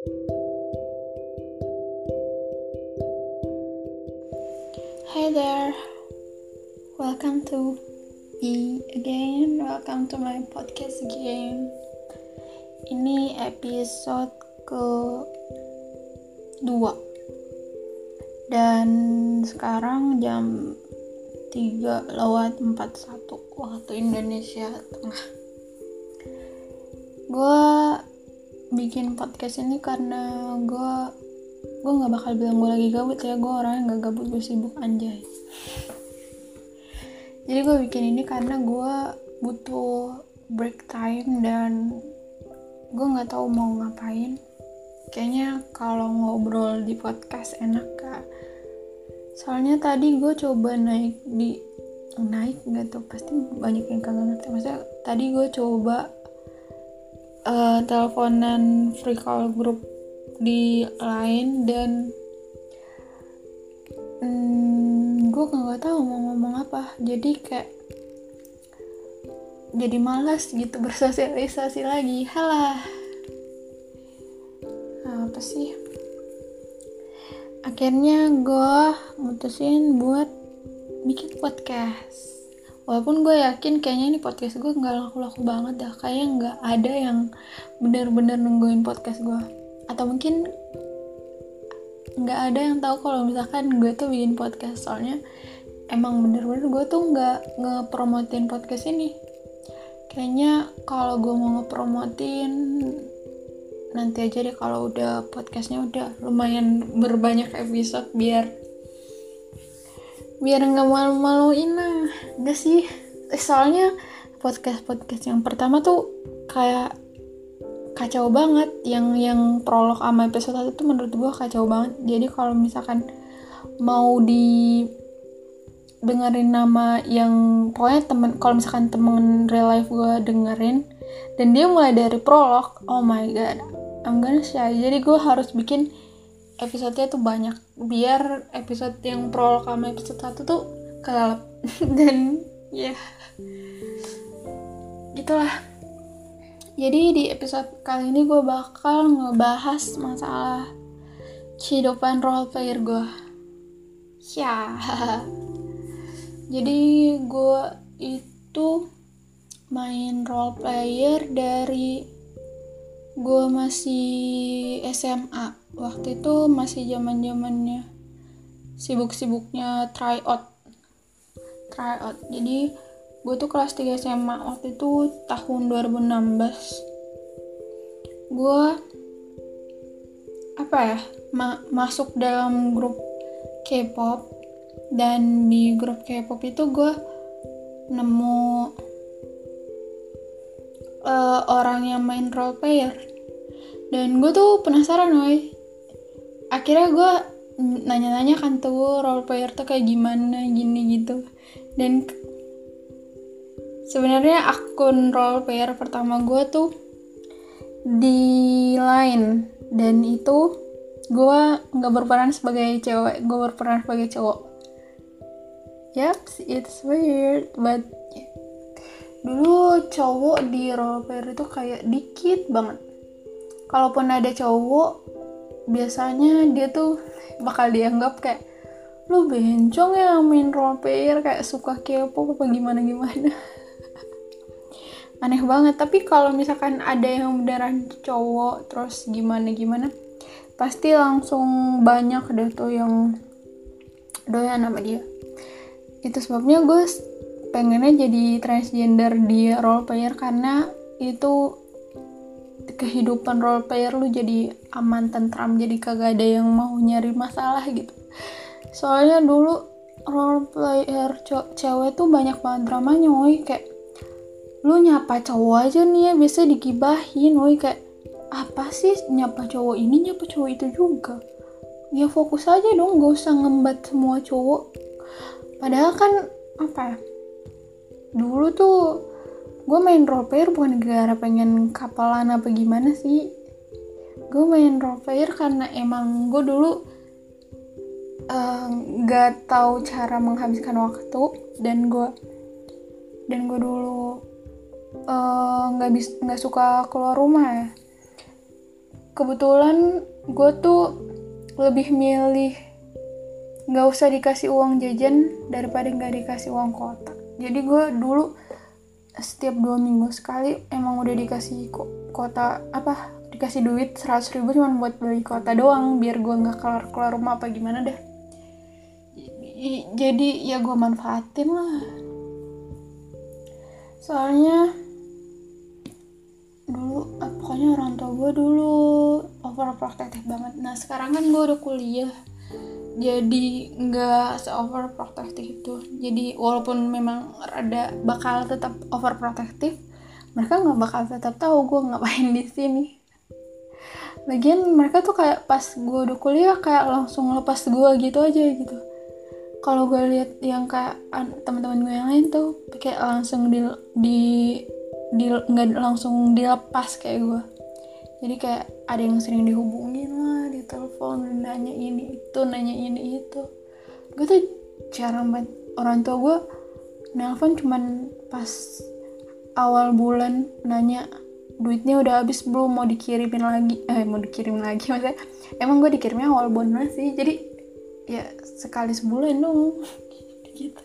Hi there, welcome to me again. Welcome to my podcast again. Ini episode ke dua dan sekarang jam 3 lewat 41 waktu Indonesia Tengah. Gue bikin podcast ini karena gue gue nggak bakal bilang gue lagi gabut ya. Gue orangnya nggak gabut gue sibuk anjay. Jadi gue bikin ini karena gue butuh break time dan gue nggak tahu mau ngapain. Kayaknya kalau ngobrol di podcast enak kak. Soalnya tadi gue coba naik di naik nggak tuh pasti banyak yang kagak ngerti. Maksudnya tadi gue coba uh, teleponan free call group di lain dan hmm, gue nggak tahu mau ngomong apa. Jadi kayak jadi malas gitu bersosialisasi lagi. Halah. Apa sih? Akhirnya gue mutusin buat bikin podcast walaupun gue yakin kayaknya ini podcast gue nggak laku-laku banget dah. Kayak nggak ada yang bener-bener nungguin podcast gue. Atau mungkin nggak ada yang tahu kalau misalkan gue tuh bikin podcast. Soalnya emang bener-bener gue tuh nggak ngepromotin podcast ini. Kayaknya kalau gue mau ngepromotin nanti aja deh kalau udah podcastnya udah lumayan berbanyak episode biar biar nggak malu-maluin lah. Enggak sih? Soalnya podcast podcast yang pertama tuh kayak kacau banget. Yang yang prolog sama episode 1 tuh menurut gue kacau banget. Jadi kalau misalkan mau di dengerin nama yang pokoknya temen kalau misalkan temen real life gue dengerin dan dia mulai dari prolog oh my god I'm gonna shy. Jadi gue harus bikin episodenya tuh banyak biar episode yang prolog sama episode 1 tuh kelelep dan ya yeah. gitulah jadi di episode kali ini gue bakal ngebahas masalah kehidupan role player gue. Ya. Jadi gue itu main role player dari gue masih SMA. Waktu itu masih zaman zamannya sibuk-sibuknya tryout. Tryout. Jadi gue tuh kelas 3 SMA waktu itu tahun 2016 gue apa ya ma masuk dalam grup K-pop. Dan di grup K-pop itu gue nemu uh, orang yang main role player. Dan gue tuh penasaran woy akhirnya gue nanya-nanya kan tuh role player tuh kayak gimana? Gini gitu. Dan sebenarnya akun role player pertama gue tuh di line. Dan itu gue nggak berperan sebagai cewek gue berperan sebagai cowok. Yep it's weird but dulu cowok di role player itu kayak dikit banget. Kalaupun ada cowok biasanya dia tuh bakal dianggap kayak lu bencong ya main role player kayak suka kepo apa gimana gimana aneh banget. Tapi kalau misalkan ada yang beneran cowok terus gimana gimana pasti langsung banyak deh tuh yang doyan sama dia. Itu sebabnya gue pengennya jadi transgender di role player karena itu kehidupan role player lu jadi aman tentram jadi kagak ada yang mau nyari masalah gitu. Soalnya dulu role player cewek tuh banyak banget dramanya woi. Kayak lu nyapa cowok aja nih ya biasa digibahin woi. Kayak apa sih nyapa cowok ini nyapa cowok itu juga? Ya fokus aja dong gak usah ngembat semua cowok. Padahal kan apa ya dulu tuh gue main role player bukan gara pengen kapalan apa gimana sih gue main role player karena emang gue dulu uh, gak tahu cara menghabiskan waktu dan gue dan gue dulu Eh, nggak uh, bisa nggak suka keluar rumah ya. Kebetulan gue tuh lebih milih nggak usah dikasih uang jajan daripada nggak dikasih uang kota jadi gue dulu setiap dua minggu sekali emang udah dikasih kota apa dikasih duit seratus ribu cuma buat beli kota doang biar gue nggak keluar keluar rumah apa gimana deh. Jadi ya gue manfaatin lah. Soalnya dulu ah, pokoknya orang tua gue dulu overprotective banget. Nah sekarang kan gue udah kuliah jadi nggak se overprotective itu. Jadi walaupun memang ada bakal tetap overprotective mereka nggak bakal tetap tahu gue ngapain di sini lagian mereka tuh kayak pas gue udah kuliah kayak langsung lepas gue gitu aja gitu. Kalau gue lihat yang kayak teman-teman gue yang lain tuh kayak langsung di di di nggak langsung dilepas kayak gue jadi kayak ada yang sering dihubungin lah di telepon nanya ini itu nanya ini itu. Gue tuh jarang banget orang tua gue nelpon cuman pas awal bulan nanya duitnya udah habis belum mau dikirimin lagi. Eh mau dikirim lagi maksudnya emang gue dikirimnya awal bulan sih. Jadi ya sekali sebulan dong. Gitu.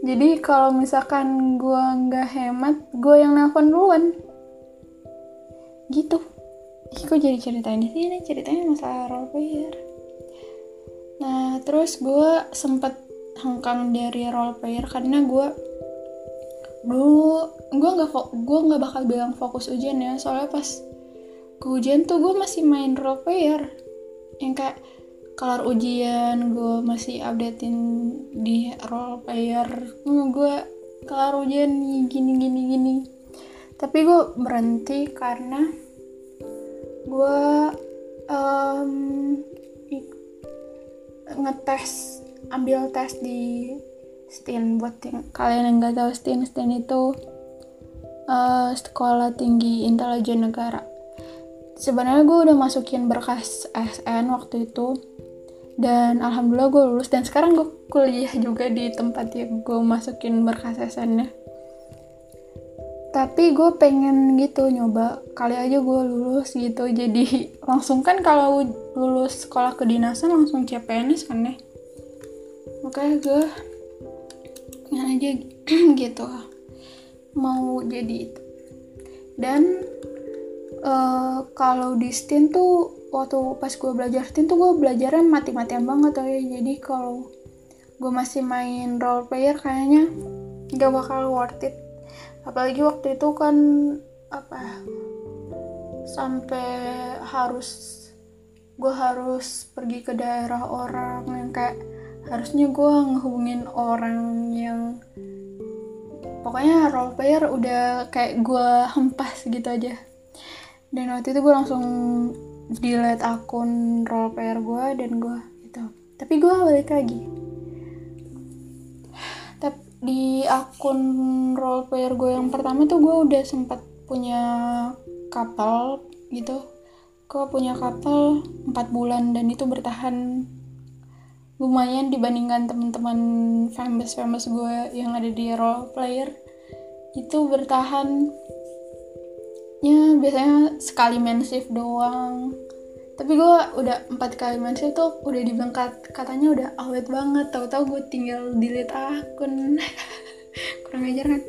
Jadi kalau misalkan gue nggak hemat gue yang nelfon duluan. Gitu. Ih, kok jadi ceritain di sini? Ceritanya masalah role player nah terus gue sempet hengkang dari role player karena gue dulu gue nggak gue nggak bakal bilang fokus ujian ya soalnya pas ke ujian tuh gue masih main role player. Yang kayak kelar ujian gue masih updatein di role player. Gue kelar ujian nih gini gini gini. Tapi gue berhenti karena gue um, ngetes ambil tes di STIN buat yang kalian yang nggak tahu STIN STIN itu uh, sekolah tinggi intelijen negara. Sebenarnya gue udah masukin berkas SN waktu itu. Dan alhamdulillah gue lulus. Dan sekarang gue kuliah juga di tempat yang gue masukin berkas SN-nya tapi gue pengen gitu nyoba. Kali aja gue lulus gitu. Jadi langsung kan kalau lulus sekolah kedinasan langsung CPNS kan ya. Makanya gue pengen aja gitu mau jadi itu. Dan uh, kalau di STIN tuh waktu pas gue belajar tin tuh gue belajarnya mati-matian banget tuh ya jadi kalau gue masih main role player kayaknya gak bakal worth it. Apalagi waktu itu kan apa sampai harus gue harus pergi ke daerah orang yang kayak harusnya gue ngehubungin orang yang pokoknya role player udah kayak gue hempas gitu aja. Dan waktu itu gue langsung delete akun role player gue dan gue itu tapi gue balik lagi. Tapi di akun role player gue yang pertama tuh gue udah sempat punya kapal gitu. Gue punya kapal 4 bulan dan itu bertahan lumayan dibandingkan teman-teman famous famous gue yang ada di role player. Itu bertahan ya biasanya sekali main doang. Tapi gue udah empat kali main tuh udah dibilang katanya udah awet banget. Tahu-tahu gue tinggal delete akun. Kurang ajar kan?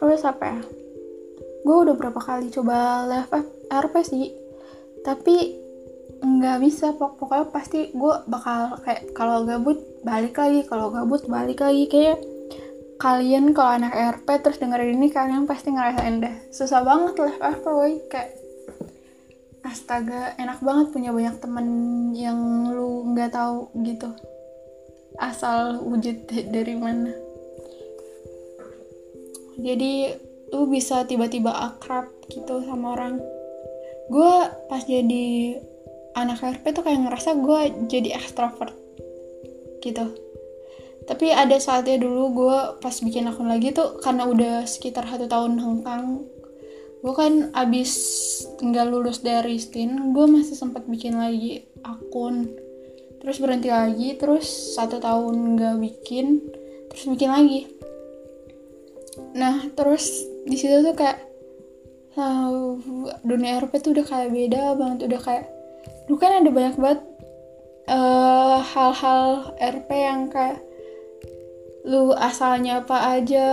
Terus apa ya? Gue udah berapa kali coba live RP sih. Tapi nggak bisa pok pokoknya pasti gue bakal kayak kalau gabut balik lagi. Kalau gabut balik lagi. Kayak kalian kalau anak RP terus dengerin ini kalian pasti ngerasain deh. Susah banget lah RP woy. Kayak astaga enak banget punya banyak temen yang lu nggak tahu gitu. Asal wujud dari mana. Jadi lu bisa tiba-tiba akrab gitu sama orang. Gue pas jadi anak RP tuh kayak ngerasa gue jadi ekstrovert gitu. Tapi ada saatnya dulu gue pas bikin akun lagi tuh karena udah sekitar satu tahun hengkang gue kan abis nggak lulus dari STIN gue masih sempat bikin lagi akun. Terus berhenti lagi terus satu tahun nggak bikin terus bikin lagi. Nah terus di situ tuh kayak nah, dunia RP tuh udah kayak beda banget udah kayak dulu kan ada banyak banget hal eh, hal-hal RP yang kayak lu asalnya apa aja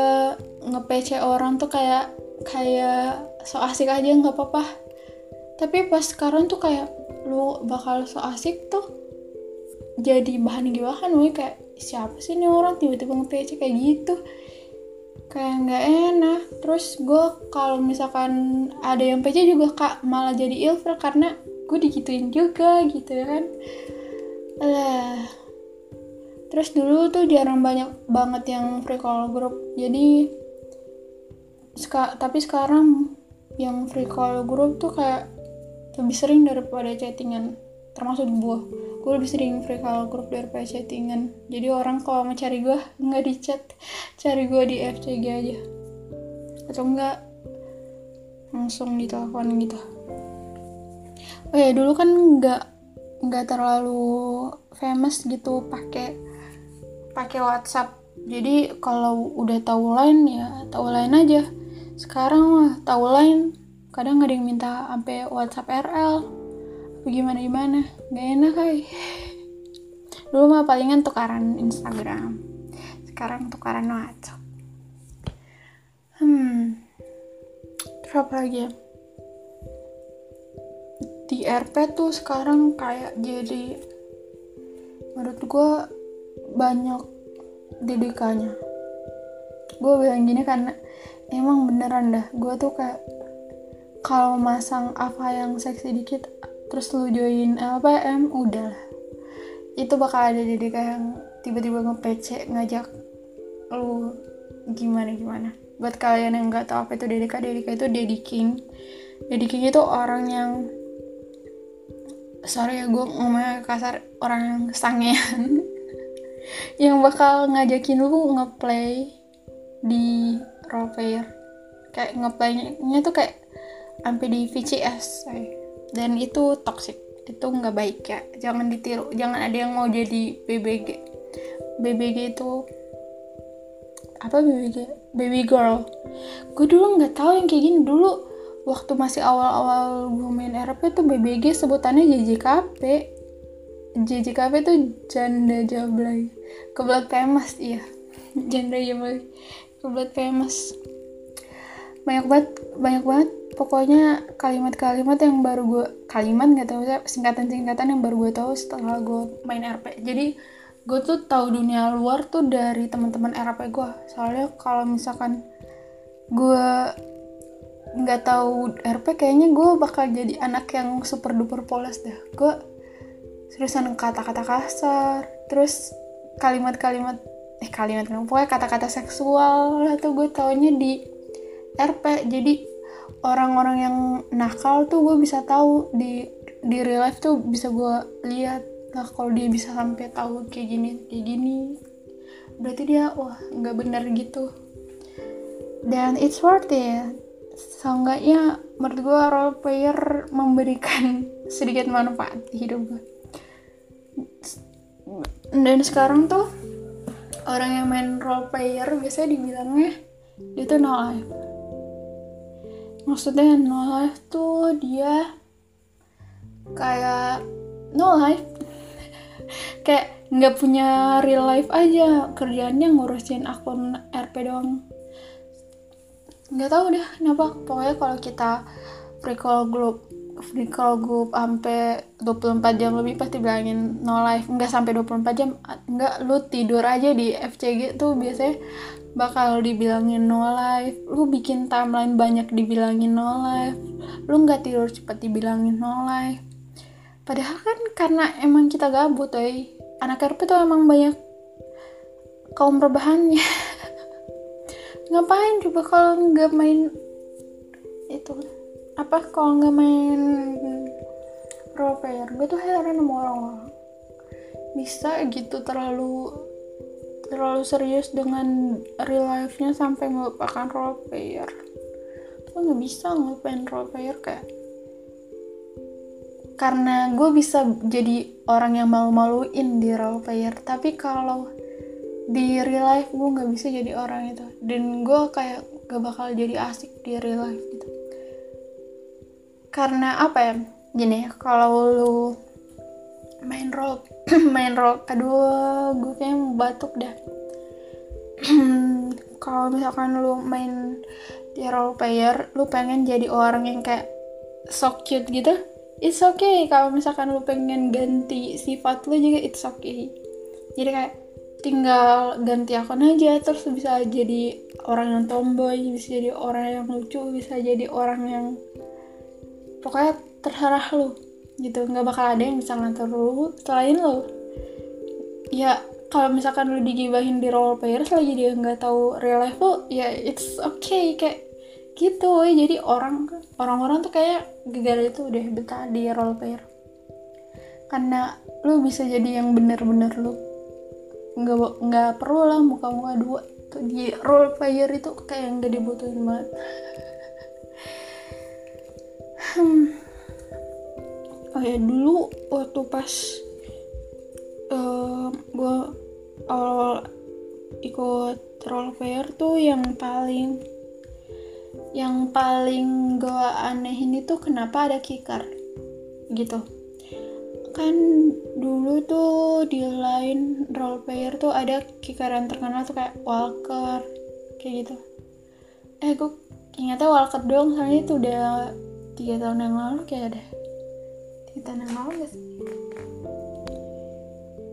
nge orang tuh kayak kayak so asik aja nggak apa-apa. Tapi pas sekarang tuh kayak lu bakal so asik tuh jadi bahan gibahan gue kayak siapa sih nih orang tiba-tiba nge kayak gitu? Kayak nggak enak. Terus gue kalau misalkan ada yang PC juga kak malah jadi ilfil karena gue digituin juga gitu kan. Lah terus dulu tuh jarang banyak banget yang free call group. Jadi seka tapi sekarang yang free call group tuh kayak lebih sering daripada chattingan termasuk gue gue lebih sering free call group daripada chattingan. Jadi orang kalau mau cari gue nggak di chat. Cari gue di FCG aja. Atau enggak langsung di telepon gitu oh ya dulu kan nggak nggak terlalu famous gitu pakai pakai WhatsApp. Jadi kalau udah tahu lain ya tahu lain aja. Sekarang mah tahu lain kadang ada yang minta sampai WhatsApp RL gimana gimana? Gak enak kay dulu mah palingan tukaran Instagram. Sekarang tukaran WhatsApp. Hmm terus apa lagi ya di RP tuh sekarang kayak jadi menurut gue banyak didikannya. Gue bilang gini karena emang beneran dah gue tuh kayak kalau masang apa yang seksi dikit terus lu join LPM udah itu bakal ada didikan yang tiba-tiba nge ngajak lu gimana gimana buat kalian yang nggak tahu apa itu dedika dedika itu dediking. Dediking itu orang yang sorry ya gue ngomongnya kasar orang yang sangean yang bakal ngajakin lu ngeplay di player. Kayak ngeplaynya tuh kayak sampai di VCS dan itu toxic itu nggak baik ya. Jangan ditiru jangan ada yang mau jadi BBG BBG itu apa BBG baby girl. Gue dulu nggak tahu yang kayak gini. Dulu waktu masih awal-awal gue main RP tuh BBG sebutannya JJKP JJKP tuh janda jablay. Kebelat famous iya. Janda jablay. Kebelat famous. Banyak banget banyak banget. Pokoknya kalimat-kalimat yang baru gue kalimat nggak tahu singkatan-singkatan yang baru gue tahu setelah gue main RP jadi gue tuh tahu dunia luar tuh dari teman-teman RP gue soalnya kalau misalkan gue nggak tahu RP kayaknya gue bakal jadi anak yang super duper polos dah. Gue seriusan kata-kata kasar terus kalimat-kalimat eh kalimat pokoknya kata-kata seksual lah tuh gue taunya di RP jadi orang-orang yang nakal tuh gue bisa tahu di di real life tuh bisa gue lihat lah kalau dia bisa sampai tahu kayak gini kayak gini. Berarti dia wah nggak benar gitu. Dan it's worth it seenggaknya menurut gue role player memberikan sedikit manfaat di hidup gue dan sekarang tuh orang yang main role player biasanya dibilangnya dia tuh no life. Maksudnya no life tuh dia kayak no life. Kayak nggak punya real life aja. Kerjaannya ngurusin akun RP doang nggak tahu deh kenapa. Pokoknya kalau kita free call group free call group sampai 24 jam lebih pasti bilangin no life. Nggak sampai 24 jam nggak lu tidur aja di FCG tuh biasanya bakal dibilangin no life. Lu bikin timeline banyak dibilangin no life. Lu nggak tidur cepat dibilangin no life. Padahal kan karena emang kita gabut eh anak RP tuh emang banyak kaum rebahannya ngapain coba kalau nggak main itu? Apa kalau nggak main role player? Gue tuh heran sama orang-orang. Bisa gitu terlalu terlalu serius dengan real life-nya sampai melupakan role player. Gue nggak bisa ngelupain role player kayak karena gue bisa jadi orang yang malu-maluin di role player. Tapi kalau di real life gue nggak bisa jadi orang itu. Dan gue kayak gak bakal jadi asik di real life gitu. Karena apa ya? Gini kalau lu main role main role aduh gue kayak mau batuk dah. Kalau misalkan lu main di role player lu pengen jadi orang yang kayak so cute gitu it's okay. Kalau misalkan lu pengen ganti sifat lu juga it's okay. Jadi kayak tinggal ganti akun aja terus bisa jadi orang yang tomboy bisa jadi orang yang lucu bisa jadi orang yang pokoknya terserah lu gitu. Nggak bakal ada yang bisa ngatur lu selain lu. Ya kalau misalkan lu digibahin di role player selagi dia nggak tahu real life lu ya it's okay kayak gitu. Jadi orang orang-orang tuh kayak gegara itu udah betah di role player. Karena lu bisa jadi yang bener-bener lu nggak nggak perlu lah muka-muka dua. Tuh di role player itu kayak nggak dibutuhin banget. Hmm. oh ya dulu waktu pas uh, gue awal ikut role player tuh yang paling yang paling gue anehin itu kenapa ada kicker gitu. Kan dulu tuh di lain role player tuh ada kicker yang terkenal tuh kayak Walker kayak gitu. Eh gue ingatnya Walker doang soalnya itu udah tiga tahun yang lalu kayak ada. Tiga tahun yang lalu gak sih.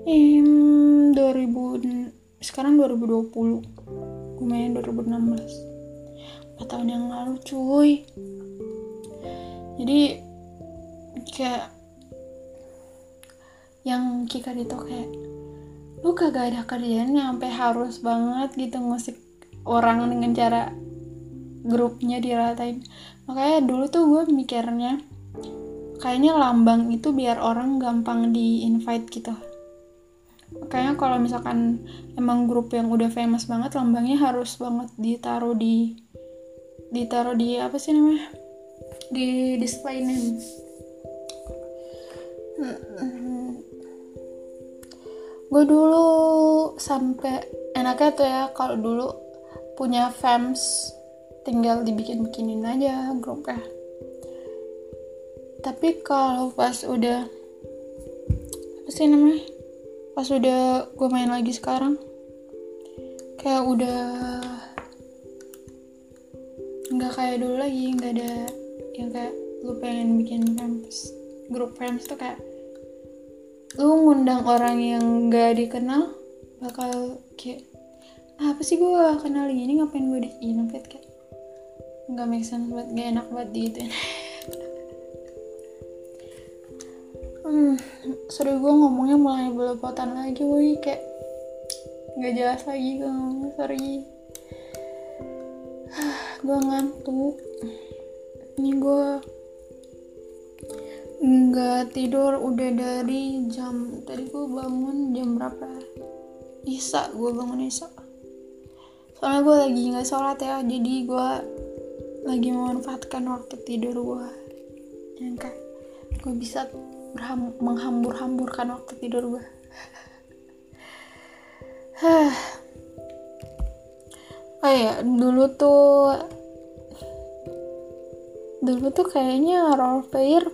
Hmm, 2000 sekarang 2020 gue main 2016 4 tahun yang lalu cuy. Jadi kayak yang Kika itu kayak lu kagak ada kerjaan sampai harus banget gitu ngusik orang dengan cara grupnya diratain. Makanya dulu tuh gue mikirnya kayaknya lambang itu biar orang gampang di invite gitu. Kayaknya kalau misalkan emang grup yang udah famous banget lambangnya harus banget ditaruh di ditaruh di apa sih namanya? Di display name gue dulu sampai enaknya tuh ya kalau dulu punya fans tinggal dibikin bikinin aja grupnya tapi kalau pas udah apa sih namanya? Pas udah gue main lagi sekarang kayak udah nggak kayak dulu lagi nggak ada yang kayak lu pengen bikin fans grup fans tuh kayak lu ngundang orang yang nggak dikenal bakal kayak apa sih gue kenal ini ngapain gue di invite kayak nggak make sense banget gak enak banget gitu. Hmm, sorry gue ngomongnya mulai belepotan lagi woi. Kayak nggak jelas lagi gue ngomong sorry. Gue ngantuk. Ini gue nggak tidur udah dari jam tadi gue bangun jam berapa? Isa gue bangun isa. Soalnya gue lagi nggak sholat ya jadi gue lagi memanfaatkan waktu tidur gue yang kayak gue bisa menghambur-hamburkan waktu tidur gue oh ya dulu tuh dulu tuh kayaknya role player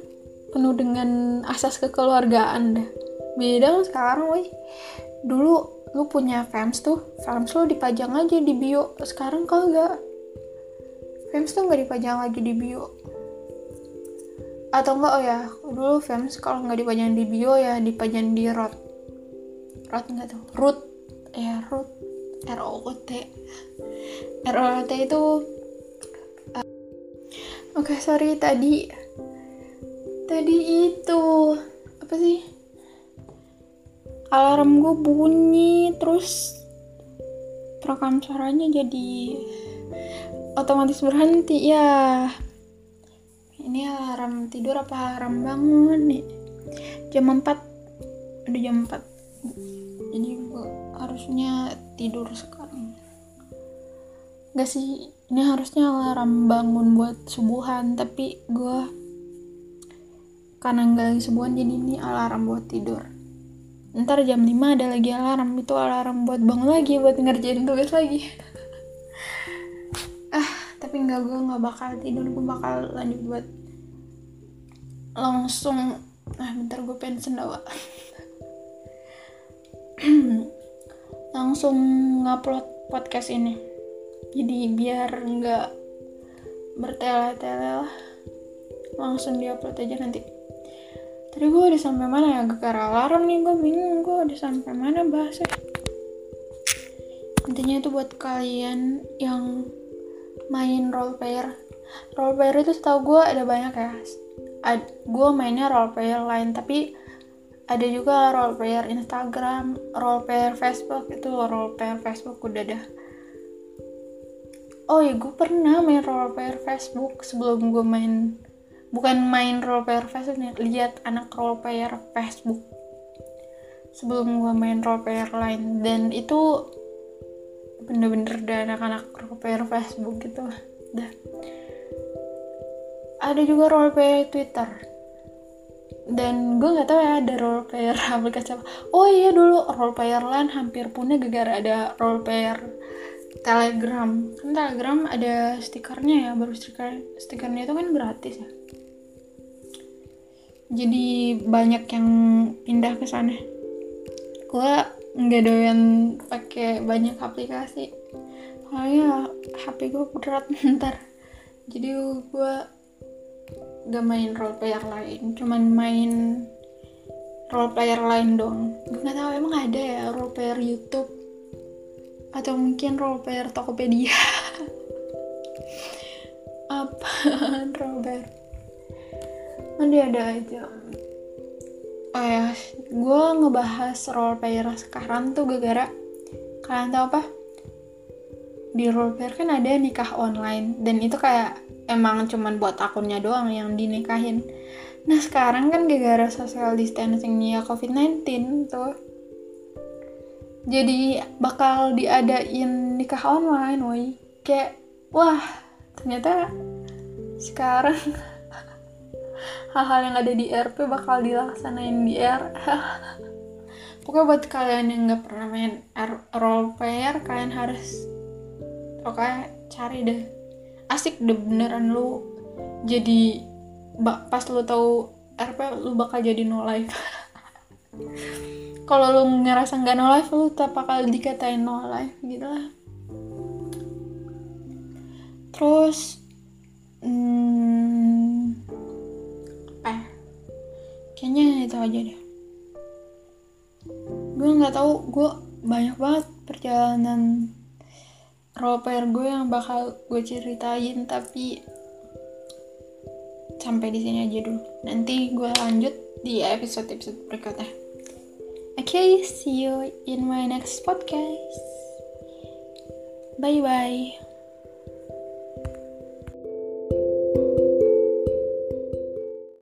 penuh dengan asas kekeluargaan deh. Beda kan sekarang woi. Dulu lu punya fans tuh fans lu dipajang aja di bio. Sekarang kagak. Fans tuh nggak dipajang lagi di bio. Atau enggak oh ya dulu fans kalau nggak dipajang di bio ya dipajang di rot. Rot nggak tuh? Root. Ya root. R O T. R O T itu uh, oke okay, sorry tadi tadi itu apa sih? Alarm gue bunyi terus perekam suaranya jadi otomatis berhenti ya. Ini alarm tidur apa alarm bangun nih? Jam 4 udah jam 4 jadi gue harusnya tidur sekarang. Gak sih ini harusnya alarm bangun buat subuhan tapi gue karena nggak lagi subuhan jadi ini alarm buat tidur. Ntar jam 5 ada lagi alarm itu alarm buat bangun lagi buat ngerjain tugas lagi. Ah tapi nggak gue nggak bakal tidur gue bakal lanjut buat langsung. Ah bentar gue pengen sendawa langsung ngupload podcast ini. Jadi biar nggak bertele-tele lah. Langsung diupload aja nanti tadi gue udah sampai mana ya? Gara alarm nih gue bingung. Gue udah sampai mana bahasnya? Intinya itu buat kalian yang main role player. Role player itu setahu gue ada banyak ya. Ad, gue mainnya role player lain tapi ada juga role player Instagram role player Facebook. Itu role player Facebook udah dah oh ya gue pernah main role player Facebook sebelum gue main bukan main role player Facebook nih lihat anak role player Facebook sebelum gue main role player lain. Dan itu bener-bener ada anak-anak role player Facebook gitu. Dah. Ada juga role player Twitter. Dan gue nggak tahu ya ada role player aplikasi apa. Oh iya dulu role player lain hampir punah gara-gara ada role player Telegram. Kan Telegram ada stikernya ya baru stiker stikernya itu kan gratis ya jadi banyak yang pindah ke sana. Gue nggak doyan pakai banyak aplikasi. Soalnya HP gue berat ntar jadi gue gak main role player lain cuman main role player lain dong gue nggak tahu emang ada ya role player YouTube? Atau mungkin role player Tokopedia? Apa role player ada ada aja. Oh ya gue ngebahas role player sekarang tuh gara-gara kalian tahu apa? Di role player kan ada nikah online. Dan itu kayak emang cuman buat akunnya doang yang dinikahin. Nah sekarang kan gara-gara social distancing ya covid-19 tuh. Jadi bakal diadain nikah online woi. Kayak wah ternyata sekarang hal-hal yang ada di RP bakal dilaksanain di R. Pokoknya buat kalian yang nggak pernah main R role player kalian harus oke cari deh. Asik deh beneran lu jadi pas lu tahu RP lu bakal jadi no life. Kalau lu ngerasa nggak no life lu tak bakal dikatain no life gitu lah. Terus hmm, kayaknya itu aja deh. Gue nggak tahu gue banyak banget perjalanan role player gue yang bakal gue ceritain tapi sampai di sini aja dulu. Nanti gue lanjut di episode episode berikutnya. Oke okay, see you in my next podcast. Bye bye